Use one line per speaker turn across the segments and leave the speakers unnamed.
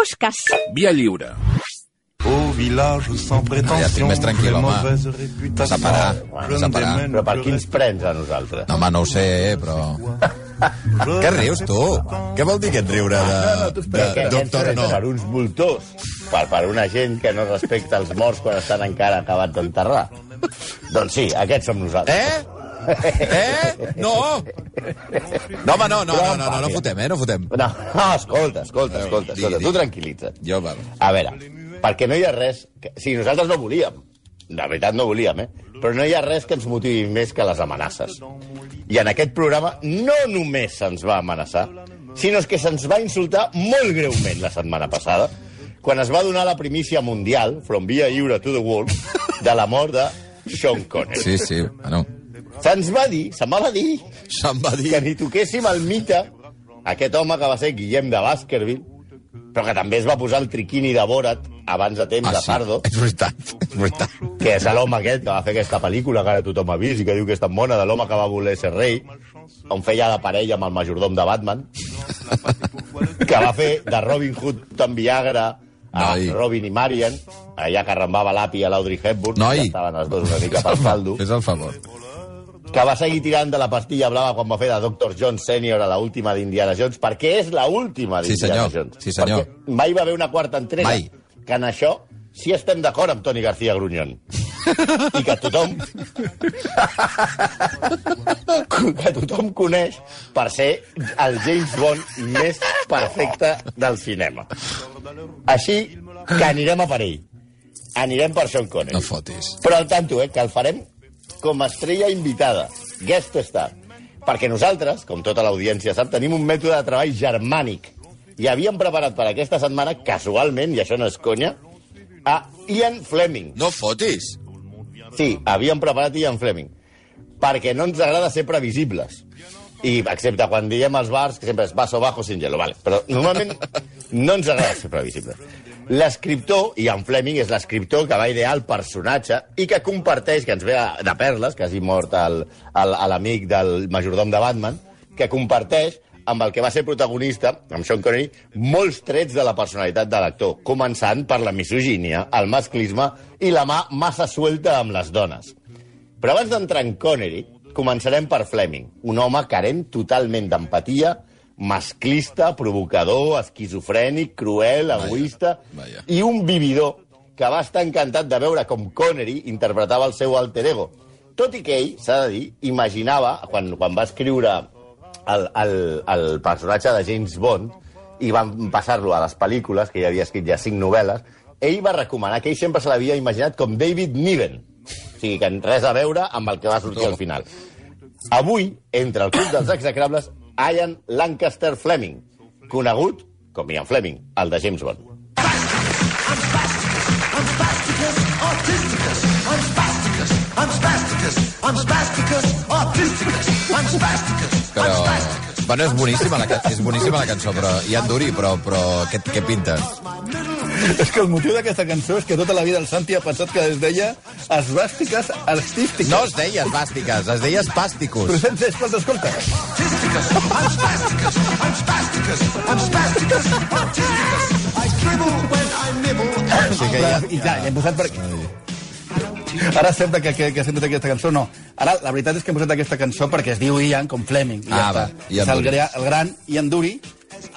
Fosques.
Via lliure.
Au village sans prétention,
ja estic més tranquil,
de
home.
réputation.
Separar,
Je ne
separar.
t'aime
Però per quins prens a nosaltres?
No, home, no ho sé, eh, però... Què rius, tu? Què vol dir aquest riure de, de,
Que
doctor
aquests
no?
Per uns voltors, per, per una gent que no respecta els morts quan estan encara acabats d'enterrar. doncs sí, aquests som nosaltres.
Eh? Eh? No! No, home, no, no, no, no, no, no fotem, eh, no fotem.
No, no, escolta, escolta, escolta,
Digui,
escolta
digui.
tu tranquil·litza't.
Jo, val.
A veure, perquè no hi ha res... Que... Sí, nosaltres no volíem. De veritat no volíem, eh? Però no hi ha res que ens motivi més que les amenaces. I en aquest programa no només se'ns va amenaçar, sinó que se'ns va insultar molt greument la setmana passada, quan es va donar la primícia mundial, From Via Euro to the World, de la mort de Sean Connery.
Sí, sí, bueno,
Se'ns va dir, se'm va dir,
se'm va dir...
que ni toquéssim el mite, aquest home que va ser Guillem de Baskerville, però que també es va posar el triquini de Borat abans de temps, de Pardo,
és veritat, és veritat.
que és l'home aquest que va fer aquesta pel·lícula que ara tothom ha vist i que diu que és tan bona, de l'home que va voler ser rei, on feia de parella amb el majordom de Batman, que va fer de Robin Hood amb Viagra a
Noi.
Robin i Marian, allà que arrambava l'api a l'Audrey Hepburn,
Noi.
que estaven els dos una mica pel saldo,
Fes el favor.
Que va seguir tirant de la pastilla blava quan va fer de Dr. Jones Senior a la última d'Indiana Jones, perquè és la última
Sí,
d'Indiana
senyor.
Jones.
Sí, senyor.
Perquè mai va haver una quarta entrega.
Mai.
Que en això sí estem d'acord amb Toni García Grunyón. I que tothom... que tothom coneix per ser el James Bond més perfecte del cinema. Així que anirem a per ell. Anirem per Sean Connery.
No fotis.
Però al tanto, eh, que el farem com a estrella invitada, guest star. Perquè nosaltres, com tota l'audiència sap, tenim un mètode de treball germànic. I havíem preparat per aquesta setmana, casualment, i això no és conya, a Ian Fleming.
No fotis.
Sí, havíem preparat Ian Fleming. Perquè no ens agrada ser previsibles. I, excepte quan diem als bars, que sempre és vaso bajo sin hielo, vale. Però normalment no ens agrada ser previsibles. L'escriptor, Ian Fleming, és l'escriptor que va idear el personatge i que comparteix, que ens ve de, perles, que hagi mort l'amic del majordom de Batman, que comparteix amb el que va ser protagonista, amb Sean Connery, molts trets de la personalitat de l'actor, començant per la misogínia, el masclisme i la mà massa suelta amb les dones. Però abans d'entrar en Connery, començarem per Fleming, un home carent totalment d'empatia, masclista, provocador, esquizofrènic, cruel, egoista
vaja.
i un vividor que va estar encantat de veure com Connery interpretava el seu alter ego. Tot i que ell, s'ha de dir, imaginava, quan, quan va escriure el, el, el personatge de James Bond i van passar-lo a les pel·lícules, que ja havia escrit ja cinc novel·les, ell va recomanar que ell sempre se l'havia imaginat com David Niven. O sigui, que res a veure amb el que va sortir al final. Avui, entre el club dels execrables, Ian Lancaster Fleming, conegut com Ian Fleming, el de James Bond.
Però... Bueno, és boníssima la, ca- és boníssima la cançó, però i en duri, però, però què, què pinta?
És que el motiu d'aquesta cançó és que tota la vida el Santi ha pensat que es deia esbàstiques artístiques.
No es deia esbàstiques, es deia
Però
espàsticos.
sense, escolta, escolta.
Sí que ja,
I ja, ja hem posat per... Ara sembla que, que, que sento aquesta cançó, no. Ara, la veritat és que hem posat aquesta cançó perquè es diu Ian, com Fleming. I ja
Ah,
està.
va, Ian
és el, el gran Ian Dury,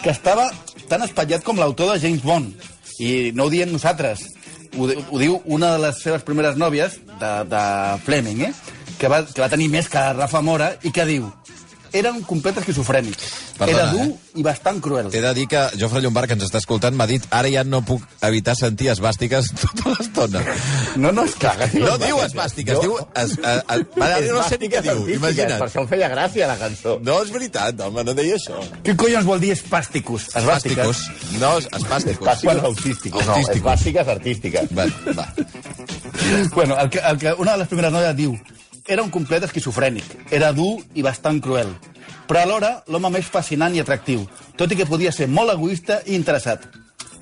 que estava tan espatllat com l'autor de James Bond. I no ho diem nosaltres. Ho, ho diu una de les seves primeres nòvies, de, de Fleming, eh? que, va, que va tenir més que Rafa Mora, i que diu era un complet esquizofrènic.
Perdona,
era dur
eh?
i bastant cruel.
T'he de dir que Jofre Llombard, que ens està escoltant, m'ha dit ara ja no puc evitar sentir esbàstiques tota l'estona.
No, no, és clar.
No diu esbàstiques, diu... Es, a, a, a, no sé ni què diu,
Per
imagina't.
això em feia gràcia la cançó.
No, és veritat, home, no deia això.
Què collons vol dir espàsticos?
Espàsticos. No, espàsticos.
Espàstiques autístiques. No,
Autísticos.
espàstiques artístiques.
Va, va.
Bueno, el que, el que una de les primeres noies diu era un complet esquizofrènic, era dur i bastant cruel, però alhora l'home més fascinant i atractiu, tot i que podia ser molt egoista i interessat.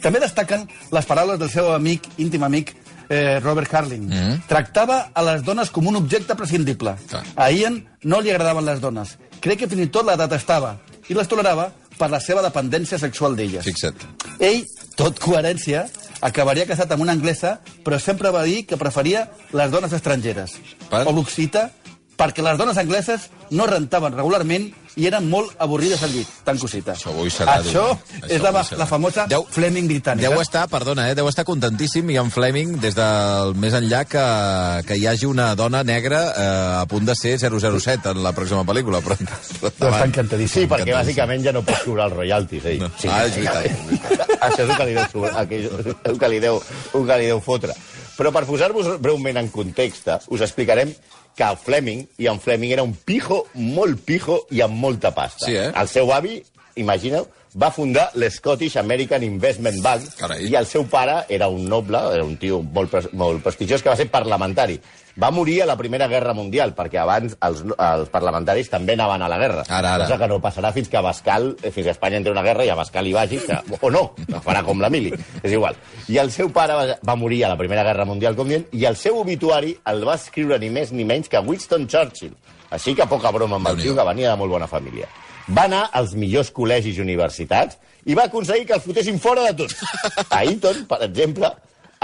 També destaquen les paraules del seu amic, íntim amic, eh, Robert Harling. Mm. Tractava a les dones com un objecte prescindible.
Clar.
A Ian no li agradaven les dones. Crec que fins i tot la detestava i les tolerava per la seva dependència sexual d'elles.
Fixa't.
Ell tot coherència, acabaria casat amb una anglesa, però sempre va dir que preferia les dones estrangeres.
Per?
O l'occita, perquè les dones angleses no rentaven regularment i eren molt avorrides al llit. Tan cosita.
Això avui serà dur.
Això
Això
és la,
avui serà.
la famosa
Deu-
Fleming britànica.
Deu estar, perdona, eh, deu estar contentíssim i en Fleming des del més enllà que, que hi hagi una dona negra eh, a punt de ser 007 en la pròxima pel·lícula. Però, però
Però està encantadíssim.
Sí, perquè bàsicament ja no pots cobrar els royalties, ell.
No.
Sí.
Ah, és veritat.
Això és el que li deu, el que li deu, el que li deu fotre. Però per posar-vos breument en context, us explicarem que el Fleming, i en Fleming era un pijo, molt pijo i amb molta pasta.
Sí, eh?
El seu avi, imagineu, va fundar l'Scottish American Investment Bank
Carai.
i el seu pare era un noble, era un tio molt, pres- molt prestigiós que va ser parlamentari. Va morir a la Primera Guerra Mundial, perquè abans els, els parlamentaris també anaven a la guerra.
Ara, ara.
Cosa que no passarà fins que Abascal, eh, fins que Espanya entri en una guerra i Abascal hi vagi, que, o no, no farà com l'Emili, és igual. I el seu pare va, va morir a la Primera Guerra Mundial, com dient, i el seu obituari el va escriure ni més ni menys que Winston Churchill. Així que poca broma amb el tio, que venia de molt bona família. Va anar als millors col·legis i universitats i va aconseguir que el fotessin fora de tot. A Eton, per exemple,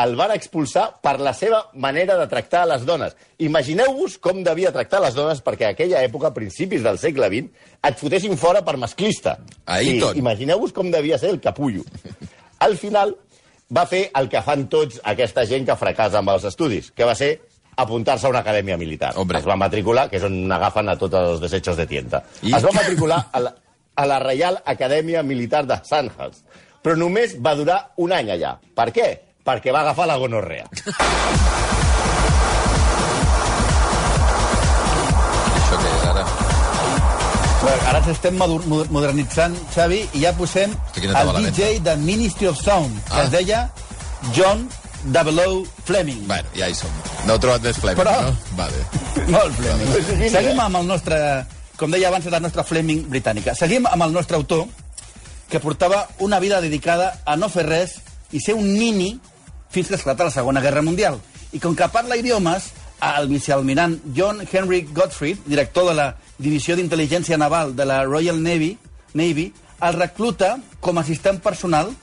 el van expulsar per la seva manera de tractar a les dones. Imagineu-vos com devia tractar les dones perquè a aquella època, a principis del segle XX, et fotessin fora per masclista.
A Eton.
I Imagineu-vos com devia ser el capullo. Al final, va fer el que fan tots aquesta gent que fracassa amb els estudis, que va ser apuntar-se a una acadèmia militar.
Hombre.
Es va matricular, que és on agafen a tots els desechos de tienda.
I?
Es va matricular a la, a la Reial Acadèmia Militar de Sandhurst, però només va durar un any allà. Per què? Perquè va agafar la gonorrea.
Això què és, ara?
Bueno, ara ens estem moder- moder- modernitzant, Xavi, i ja posem el. DJ de Ministry of Sound, que
Ah.
es deia John W. Fleming.
Bueno, ja hi som. No heu trobat més Fleming,
Però-
no? Vale.
Molt Fleming. Seguim amb el nostre... Com deia abans, la nostra Fleming britànica. Seguim amb el nostre autor, que portava una vida dedicada a no fer res i ser un nini fins que esclata la Segona Guerra Mundial. I com que parla idiomes, el vicealmirant John Henry Gottfried, director de la Divisió d'Intel·ligència Naval de la Royal Navy, Navy el recluta com a assistent personal,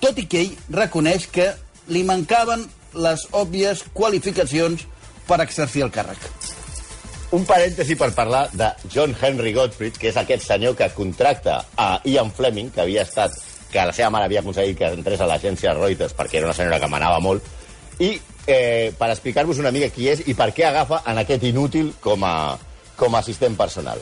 tot i que ell reconeix que li mancaven les òbvies qualificacions per exercir el càrrec.
Un parèntesi per parlar de John Henry Gottfried, que és aquest senyor que contracta a Ian Fleming, que havia estat que la seva mare havia aconseguit que entrés a l'agència Reuters perquè era una senyora que manava molt, i eh, per explicar-vos una mica qui és i per què agafa en aquest inútil com a, com a assistent personal.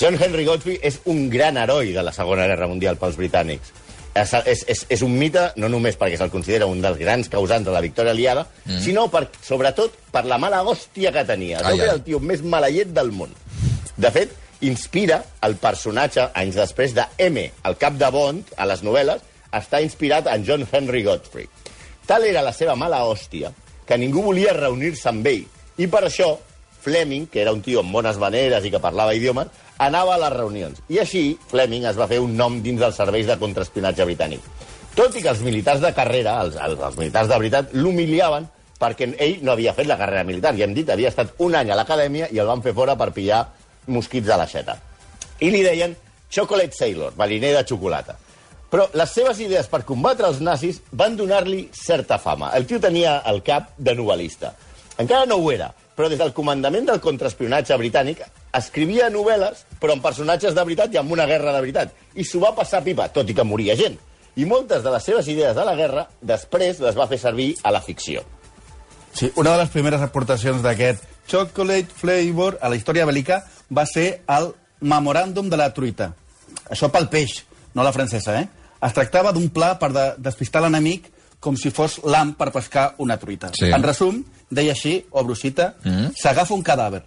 John Henry Godfrey és un gran heroi de la Segona Guerra Mundial pels britànics. És, és, és, és un mite, no només perquè se'l considera un dels grans causants de la victòria aliada, mm. sinó, per, sobretot, per la mala hòstia que tenia.
Ai,
Ai, era el tio més maleït del món. De fet, inspira el personatge, anys després, de M, el cap de Bond, a les novel·les, està inspirat en John Henry Godfrey. Tal era la seva mala hòstia que ningú volia reunir-se amb ell. I per això, Fleming, que era un tio amb bones maneres i que parlava idiomes, anava a les reunions. I així, Fleming es va fer un nom dins dels serveis de contraespionatge britànic. Tot i que els militars de carrera, els, els, els militars de veritat, l'humiliaven perquè ell no havia fet la carrera militar. Ja hem dit, havia estat un any a l'acadèmia i el van fer fora per pillar mosquits a l'aixeta. I li deien Chocolate Sailor, mariner de xocolata. Però les seves idees per combatre els nazis van donar-li certa fama. El tio tenia el cap de novel·lista. Encara no ho era, però des del comandament del contraespionatge britànic escrivia novel·les, però amb personatges de veritat i amb una guerra de veritat. I s'ho va passar pipa, tot i que moria gent. I moltes de les seves idees de la guerra després les va fer servir a la ficció.
Sí, una de les primeres aportacions d'aquest chocolate flavor a la història bèl·lica va ser el memoràndum de la truita. Això pel peix, no la francesa, eh? Es tractava d'un pla per de despistar l'enemic com si fos l'am per pescar una truita.
Sí.
En resum, deia així, obro cita, mm. s'agafa un cadàver,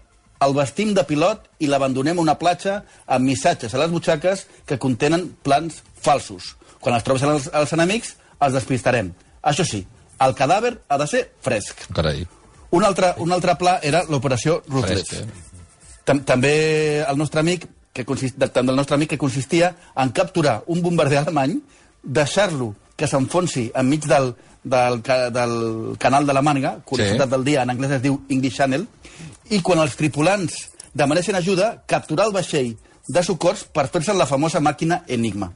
el vestim de pilot i l'abandonem a una platja amb missatges a les butxaques que contenen plans falsos. Quan els trobes als, als enemics, els despistarem. Això sí, el cadàver ha de ser fresc.
Carai.
Un altre, un altre pla era l'operació Ruthless.
Eh?
Tam també el nostre amic que consist, també el nostre amic que consistia en capturar un bombarder alemany, deixar-lo que s'enfonsi enmig del, del, del canal de la màniga, curiositat
Sí.
del dia, en anglès es diu English Channel, i quan els tripulants demanessin ajuda, capturar el vaixell de socors per fer-se la famosa màquina Enigma.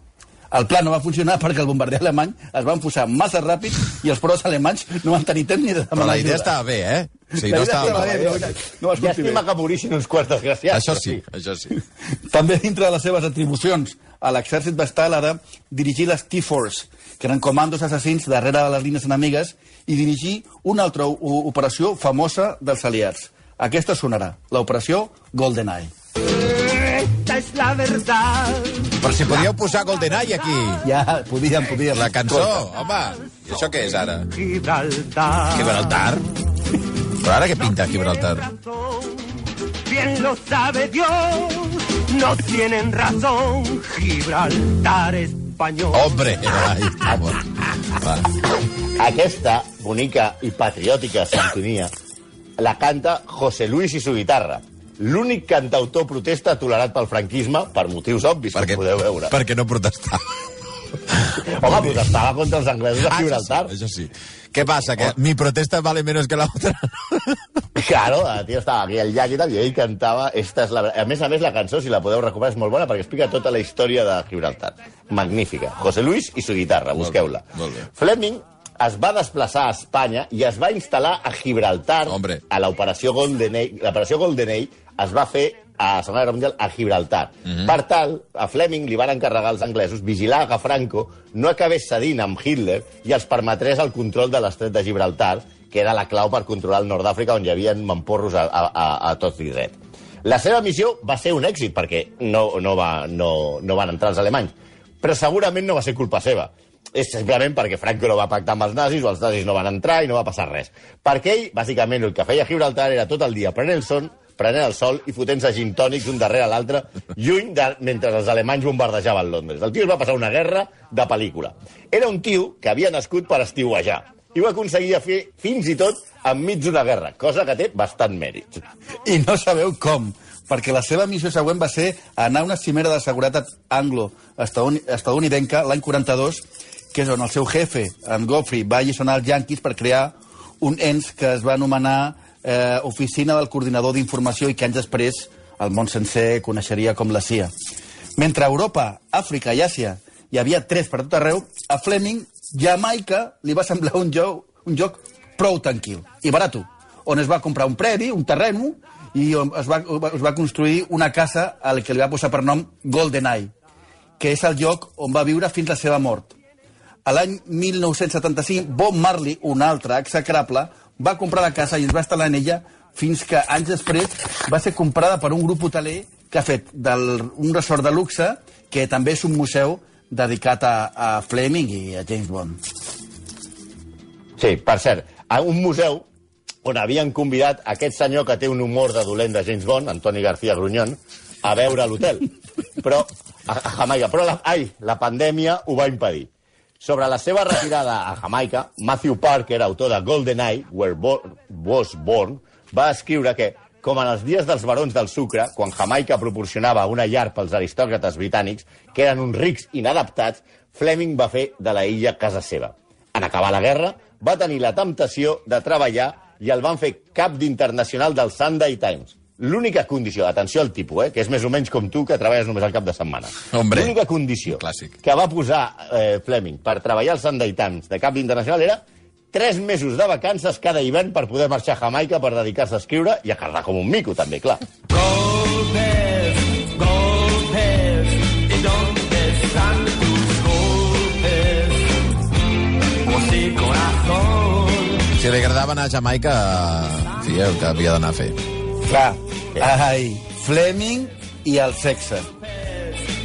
El pla no va funcionar perquè el bombarder alemany es van posar massa ràpid i els pros alemanys no van tenir temps ni de
Però
demanar
la idea
ajuda.
estava bé, eh? O sigui,
La
no estava
bé, però no va sortir bé.
Llàstima que morissin uns quants desgraciats.
Això
però
sí, això sí.
També dintre de les seves atribucions a l'exèrcit va estar la de dirigir les T-Force, que eren comandos assassins darrere de les línies enemigues, i dirigir una altra operació famosa dels aliats. Aquesta sonarà, l'operació GoldenEye.
Esta es la verdad.
Però si podíeu posar GoldenEye aquí.
Ja, podíem, podíem.
La cançó, home. I això què és ara?
Gibraltar.
Gibraltar? Però ara què pinta Gibraltar?
Bien lo sabe Dios, no tienen razón. Gibraltar español.
Hombre, ai, amor. Va.
Aquesta bonica i patriòtica sintonia la canta José Luis i su guitarra, l'únic cantautor protesta tolerat pel franquisme per motius obvis,
Perquè,
com podeu veure.
perquè no protestava.
Home, protestava contra els anglesos a Gibraltar.
Això sí, això sí. Què passa? Que mi protesta vale menos que la otra?
Claro, el tio estava aquí al llac i tal, i ell cantava... Esta és la... A més a més, la cançó, si la podeu recuperar, és molt bona, perquè explica tota la història de Gibraltar. Magnífica. José Luis i su guitarra, busqueu-la. Fleming es va desplaçar a Espanya i es va instal·lar a Gibraltar
Hombre.
a l'operació GoldenEye. L'operació GoldenEye es va fer a la Segona Guerra Mundial a Gibraltar.
Mhm.
Per tal, a Fleming li van encarregar als anglesos vigilar que Franco no acabés cedint amb Hitler i els permetrés el control de l'estret de Gibraltar, que era la clau per controlar el nord d'Àfrica, on hi havia mamporros a, a, a, tots i dret. La seva missió va ser un èxit, perquè no, no, va, no, no van entrar els alemanys, però segurament no va ser culpa seva. És simplement perquè Franco no va pactar amb els nazis o els nazis no van entrar i no va passar res. Perquè ell, bàsicament, el que feia a Gibraltar era tot el dia prenent el son, prenent el sol i fotent-se gin tònics un darrere l'altre, lluny de, mentre els alemanys bombardejaven Londres. El tio es va passar una guerra de pel·lícula. Era un tio que havia nascut per estiuejar i ho aconseguia fer fins i tot enmig d'una guerra, cosa que té bastant mèrit.
I no sabeu com, perquè la seva missió següent va ser anar a una cimera de seguretat anglo-estadounidenca l'any 42, que és on el seu jefe, en Goffrey, va alliçonar els yanquis per crear un ens que es va anomenar eh, Oficina del Coordinador d'Informació i que anys després el món sencer coneixeria com la CIA. Mentre Europa, Àfrica i Àsia hi havia tres per tot arreu, a Fleming, Jamaica li va semblar un joc, un joc prou tranquil i barato, on es va comprar un predi, un terreno, i es va, es va construir una casa al que li va posar per nom GoldenEye, que és el lloc on va viure fins la seva mort. A l'any 1975, Bob Marley, un altre execrable, va comprar la casa i es va instal·lar en ella fins que anys després va ser comprada per un grup hoteler que ha fet del, un resort de luxe que també és un museu dedicat a, a Fleming i a James Bond.
Sí, per cert, a un museu on havien convidat aquest senyor que té un humor de dolent de James Bond, Antoni García Grunyón, a veure l'hotel. Però, a, a Jamaica. Però, la, ai, la pandèmia ho va impedir. Sobre la seva retirada a Jamaica, Matthew Parker, autor de GoldenEye, Where Bo Was Born, va escriure que, com en els dies dels barons del sucre, quan Jamaica proporcionava una llar pels aristòcrates britànics, que eren uns rics inadaptats, Fleming va fer de la illa casa seva. En acabar la guerra, va tenir la temptació de treballar i el van fer cap d'internacional del Sunday Times. L'única condició, atenció al tipus, eh, que és més o menys com tu, que treballes només al cap de setmana. L'única condició
Clàssic.
que va posar eh, Fleming per treballar al Sunday Times de cap internacional era tres mesos de vacances cada hivern per poder marxar a Jamaica per dedicar-se a escriure i a carrar com un mico, també, clar.
Golpes, golpes, ¿y dónde están tus golpes? Oh corazón.
Si li agradava anar a Jamaica, sí, el que havia d'anar a fer.
Clar, ai, Fleming i el sexe.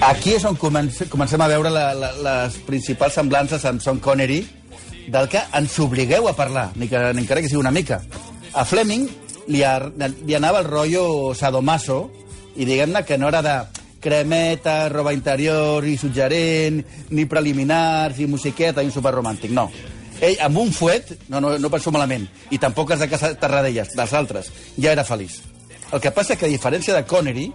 Aquí és on comencem, comencem a veure la, la, les principals semblances amb Sean Connery, del que ens obligueu a parlar, ni que, ni encara que sigui una mica. A Fleming li, a, li anava el rotllo sadomaso, i diguem-ne que no era de cremeta, roba interior i suggerent, ni preliminars, i musiqueta, i un superromàntic, no. Ell, amb un fuet, no, no, no penso malament, i tampoc és de casa Terradellas, dels altres, ja era feliç. El que passa que, a diferència de Connery,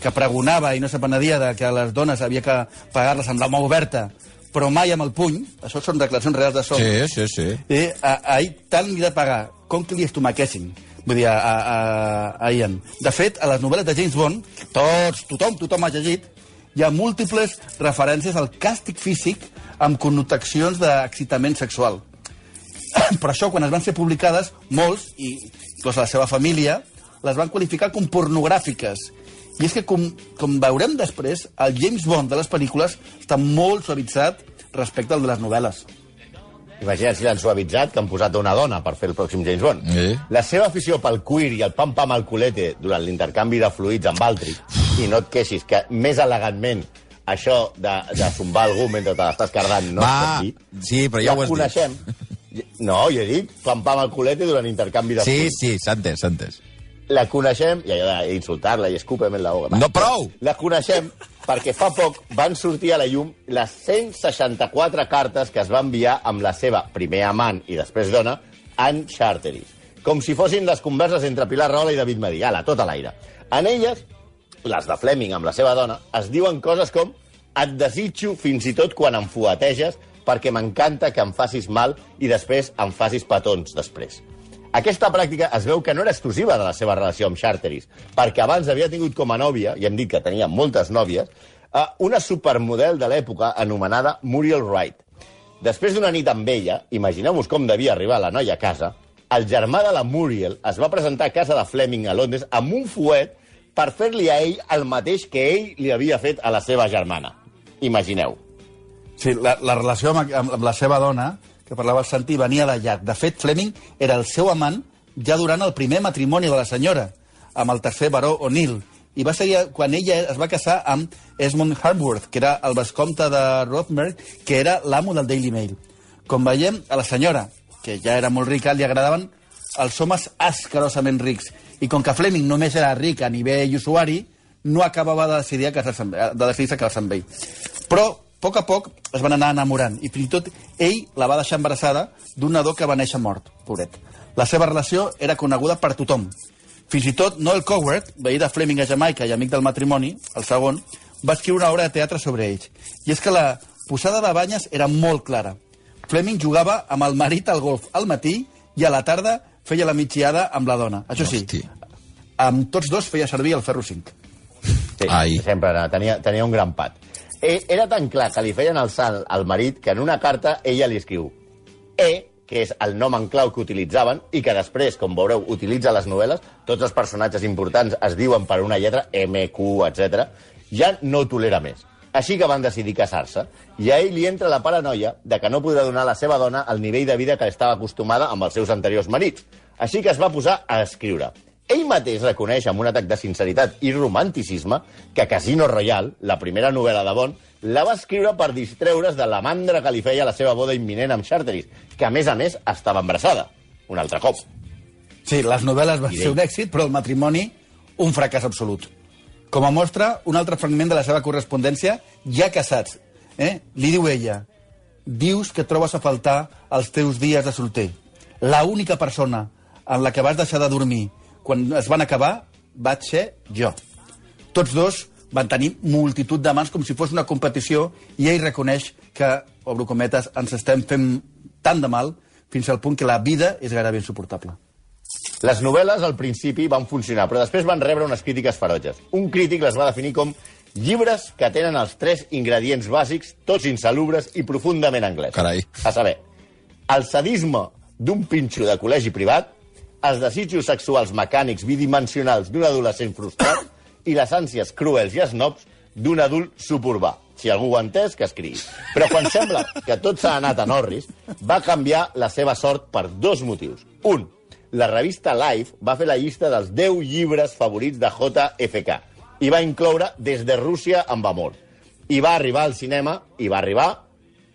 que pregonava i no se penedia de que les dones havia que pagar-les amb la mà oberta, però mai amb el puny, això són declaracions reals de som,
Sí, sí, sí.
eh, a, a ell tant li de pagar com que li estomaquessin. Vull dir, a, a, a Ian. De fet, a les novel·les de James Bond, tots, tothom, tothom ha llegit, hi ha múltiples referències al càstig físic amb connotacions d'excitament sexual. Per això, quan es van ser publicades, molts, i inclús la seva família, les van qualificar com pornogràfiques. I és que, com, com veurem després, el James Bond de les pel·lícules està molt suavitzat respecte al de les novel·les.
Imagina't si l'han suavitzat que han posat una dona per fer el pròxim James Bond.
Sí.
La seva afició pel cuir i el pam-pam al culete durant l'intercanvi de fluids amb altri, i no et queixis que més elegantment això de, de zumbar algú mentre te l'estàs cardant no
Va, sí, però ja
la
ho has dit.
coneixem. No, jo he dit pam-pam al culete durant intercanvi de
Sí,
fluids.
sí, s'ha entès, s'ha entès.
La coneixem, i allò d'insultar-la i escúpem en la boca.
No, prou!
La coneixem perquè fa poc van sortir a la llum les 164 cartes que es va enviar amb la seva primer amant i després dona, Anne Charteris. Com si fossin les converses entre Pilar Rola i David Medí, ala, tot a l'aire. En elles, les de Fleming amb la seva dona, es diuen coses com et desitjo fins i tot quan em fueteges perquè m'encanta que em facis mal i després em facis petons després. Aquesta pràctica es veu que no era exclusiva de la seva relació amb Charteris, perquè abans havia tingut com a nòvia, i hem dit que tenia moltes nòvies, eh, una supermodel de l'època anomenada Muriel Wright. Després d'una nit amb ella, imagineu-vos com devia arribar la noia a casa, el germà de la Muriel es va presentar a casa de Fleming a Londres amb un fuet per fer-li a ell el mateix que ell li havia fet a la seva germana. Imagineu.
Sí, la, la relació amb, amb, amb la seva dona, que parlava el Santi, venia de llarg. De fet, Fleming era el seu amant ja durant el primer matrimoni de la senyora, amb el tercer baró O'Neill. I va ser quan ella es va casar amb Esmond Harworth, que era el vescomte de Rothberg, que era l'amo del Daily Mail. Com veiem, a la senyora, que ja era molt rica, li agradaven els homes asquerosament rics. I com que Fleming només era ric a nivell usuari, no acabava de decidir casar-se amb, de decidir casar-se amb ell. Però, poc a poc, es van anar enamorant. I fins i tot ell la va deixar embarassada d'un nadó que va néixer mort, pobret. La seva relació era coneguda per tothom. Fins i tot Noel Coward, veí de Fleming a Jamaica i amic del matrimoni, el segon, va escriure una obra de teatre sobre ells. I és que la posada de banyes era molt clara. Fleming jugava amb el marit al golf al matí i a la tarda feia la migdiada amb la dona. Això sí,
Hosti.
amb tots dos feia servir el ferro 5.
Sí,
Ai.
sempre tenia, tenia un gran pat. Eh, era tan clar que li feien el salt al marit que en una carta ella li escriu E, que és el nom en clau que utilitzaven i que després, com veureu, utilitza les novel·les, tots els personatges importants es diuen per una lletra, M, Q, etc. ja no tolera més. Així que van decidir casar-se, i a ell li entra la paranoia de que no podrà donar a la seva dona el nivell de vida que estava acostumada amb els seus anteriors marits. Així que es va posar a escriure. Ell mateix reconeix amb un atac de sinceritat i romanticisme que Casino Royale, la primera novel·la de Bond, la va escriure per distreure's de la mandra que li feia la seva boda imminent amb Charteris, que a més a més estava embarassada. Un altre cop.
Sí, les novel·les van ser un èxit, però el matrimoni, un fracàs absolut. Com a mostra, un altre fragment de la seva correspondència, ja casats. Eh? Li diu ella, dius que trobes a faltar els teus dies de solter. La única persona en la que vas deixar de dormir quan es van acabar vaig ser jo. Tots dos van tenir multitud de mans com si fos una competició i ell reconeix que, obro cometes, ens estem fent tant de mal fins al punt que la vida és gairebé insuportable.
Les novel·les al principi van funcionar, però després van rebre unes crítiques ferotges. Un crític les va definir com llibres que tenen els tres ingredients bàsics, tots insalubres i profundament anglesos.
Carai.
A saber, el sadisme d'un pinxo de col·legi privat, els desitjos sexuals mecànics bidimensionals d'un adolescent frustrat i les ànsies cruels i snobs d'un adult suburbà. Si algú ho ha entès, que escrigui. Però quan sembla que tot s'ha anat a Norris, va canviar la seva sort per dos motius. Un, la revista Life va fer la llista dels 10 llibres favorits de JFK i va incloure Des de Rússia amb amor. I va arribar al cinema i va arribar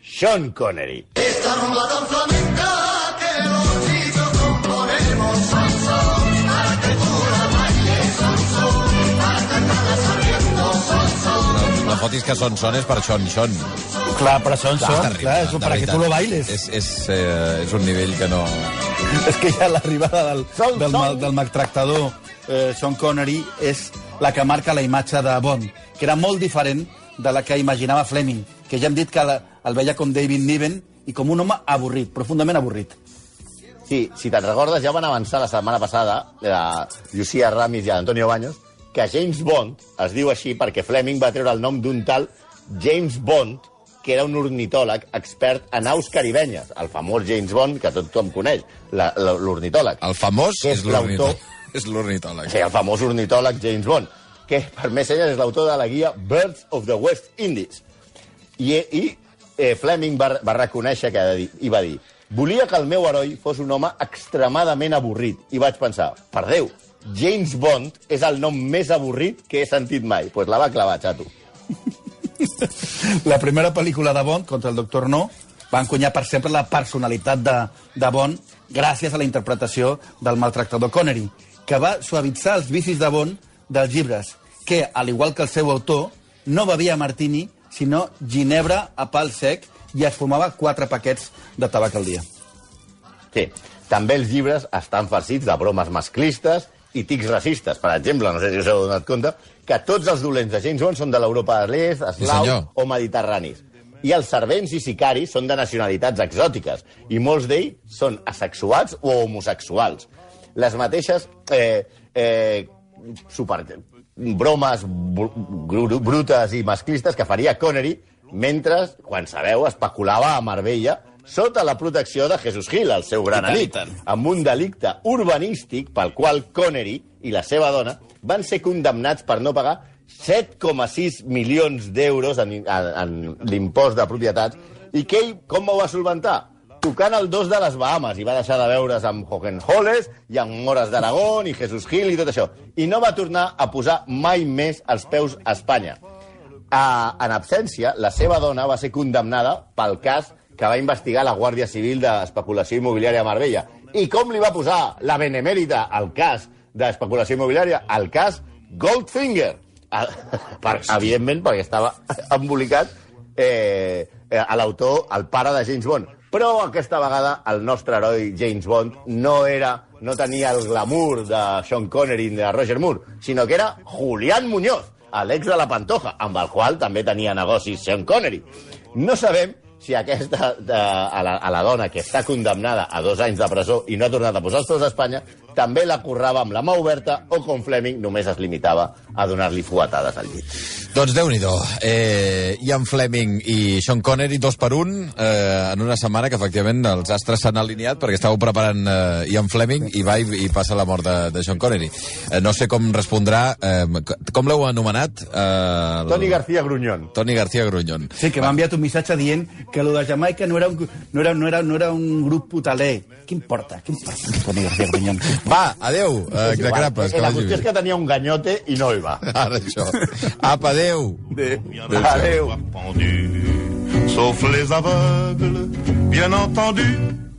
Sean Connery.
La fotis que són és per Xon Xon.
Clar, per
És
són,
terrible,
clar, és para que tu lo bailes.
És, és, eh, és un nivell que no...
És que ja l'arribada del,
Sol,
del, mal- del maltractador eh, Sean Connery és la que marca la imatge de Bond, que era molt diferent de la que imaginava Fleming, que ja hem dit que la, el veia com David Niven i com un home avorrit, profundament avorrit.
Sí, si te'n recordes, ja van avançar la setmana passada, la Llucia Ramis i Antonio Baños, que James Bond es diu així perquè Fleming va treure el nom d'un tal James Bond, que era un ornitòleg expert en aus caribenyes, el famós James Bond, que tothom coneix, l'ornitòleg.
El famós
Que
és
és l'autor-
l'ornitòleg.
Sí, el famós ornitòleg James Bond, que per més senyes és l'autor de la guia Birds of the West Indies. I, i eh, Fleming va, va reconèixer que i va dir volia que el meu heroi fos un home extremadament avorrit. I vaig pensar, per Déu, James Bond és el nom més avorrit que he sentit mai. Doncs pues la va clavar, xato.
La primera pel·lícula de Bond, contra el Doctor No, va encunyar per sempre la personalitat de, de Bond gràcies a la interpretació del maltractador Connery, que va suavitzar els vicis de Bond dels llibres, que, al igual que el seu autor, no bevia martini, sinó ginebra a pal sec i es fumava quatre paquets de tabac al dia.
Sí, també els llibres estan farcits de bromes masclistes i tics racistes. Per exemple, no sé si us heu donat compte, que tots els dolents de James Bond són de l'Europa de l'Est, eslau
senyor.
o mediterranis. I els servents i sicaris són de nacionalitats exòtiques, i molts d'ells són asexuats o homosexuals. Les mateixes eh, eh, super, bromes br br brutes i masclistes que faria Connery mentre, quan sabeu, especulava a Marbella sota la protecció de Jesus Gil, el seu gran amic, amb un delicte urbanístic pel qual Connery i la seva dona van ser condemnats per no pagar 7,6 milions d'euros en, en, en l'impost de propietats i que ell com ho va solventar? Tocant el dos de les Bahamas i va deixar de veure's amb Hohenholles i amb Mores d'Aragón i Jesus Gil i tot això. I no va tornar a posar mai més els peus a Espanya. A, en absència, la seva dona va ser condemnada pel cas que va investigar la Guàrdia Civil d'Especulació Immobiliària a Marbella. I com li va posar la benemèrita al cas d'especulació immobiliària? Al cas Goldfinger. A, per, evidentment, perquè estava embolicat eh, eh, a l'autor, el pare de James Bond. Però aquesta vegada el nostre heroi James Bond no era no tenia el glamour de Sean Connery ni de Roger Moore, sinó que era Julián Muñoz, l'ex de la Pantoja, amb el qual també tenia negocis Sean Connery. No sabem si aquesta, de, a, la, a la dona que està condemnada a dos anys de presó i no ha tornat a posar els peus a Espanya, també la currava amb la mà oberta o com Fleming només es limitava a donar-li fuetades al llit.
Doncs déu-n'hi-do. Eh, Ian Fleming i Sean Connery, dos per un, eh, en una setmana que efectivament els astres s'han alineat perquè estàveu preparant eh, Ian Fleming i va i, i passa la mort de, de Sean Connery. Eh, no sé com respondrà... Eh, com l'heu anomenat? Eh, el-
Toni García Gruñón.
Toni García Gruñón.
Sí, que m'ha enviat un missatge dient que lo de Jamaica no era un, no era, no era, no era un grup putaler. Què importa? Què importa? Toni García Grunyón.
Va, adeu, eh, Cracrapes, que
la qüestió és que tenia un ganyote i no hi va.
Ara això. Apa, adeu.
Adéu.
Pendu, sauf les aveugles, bien entendu.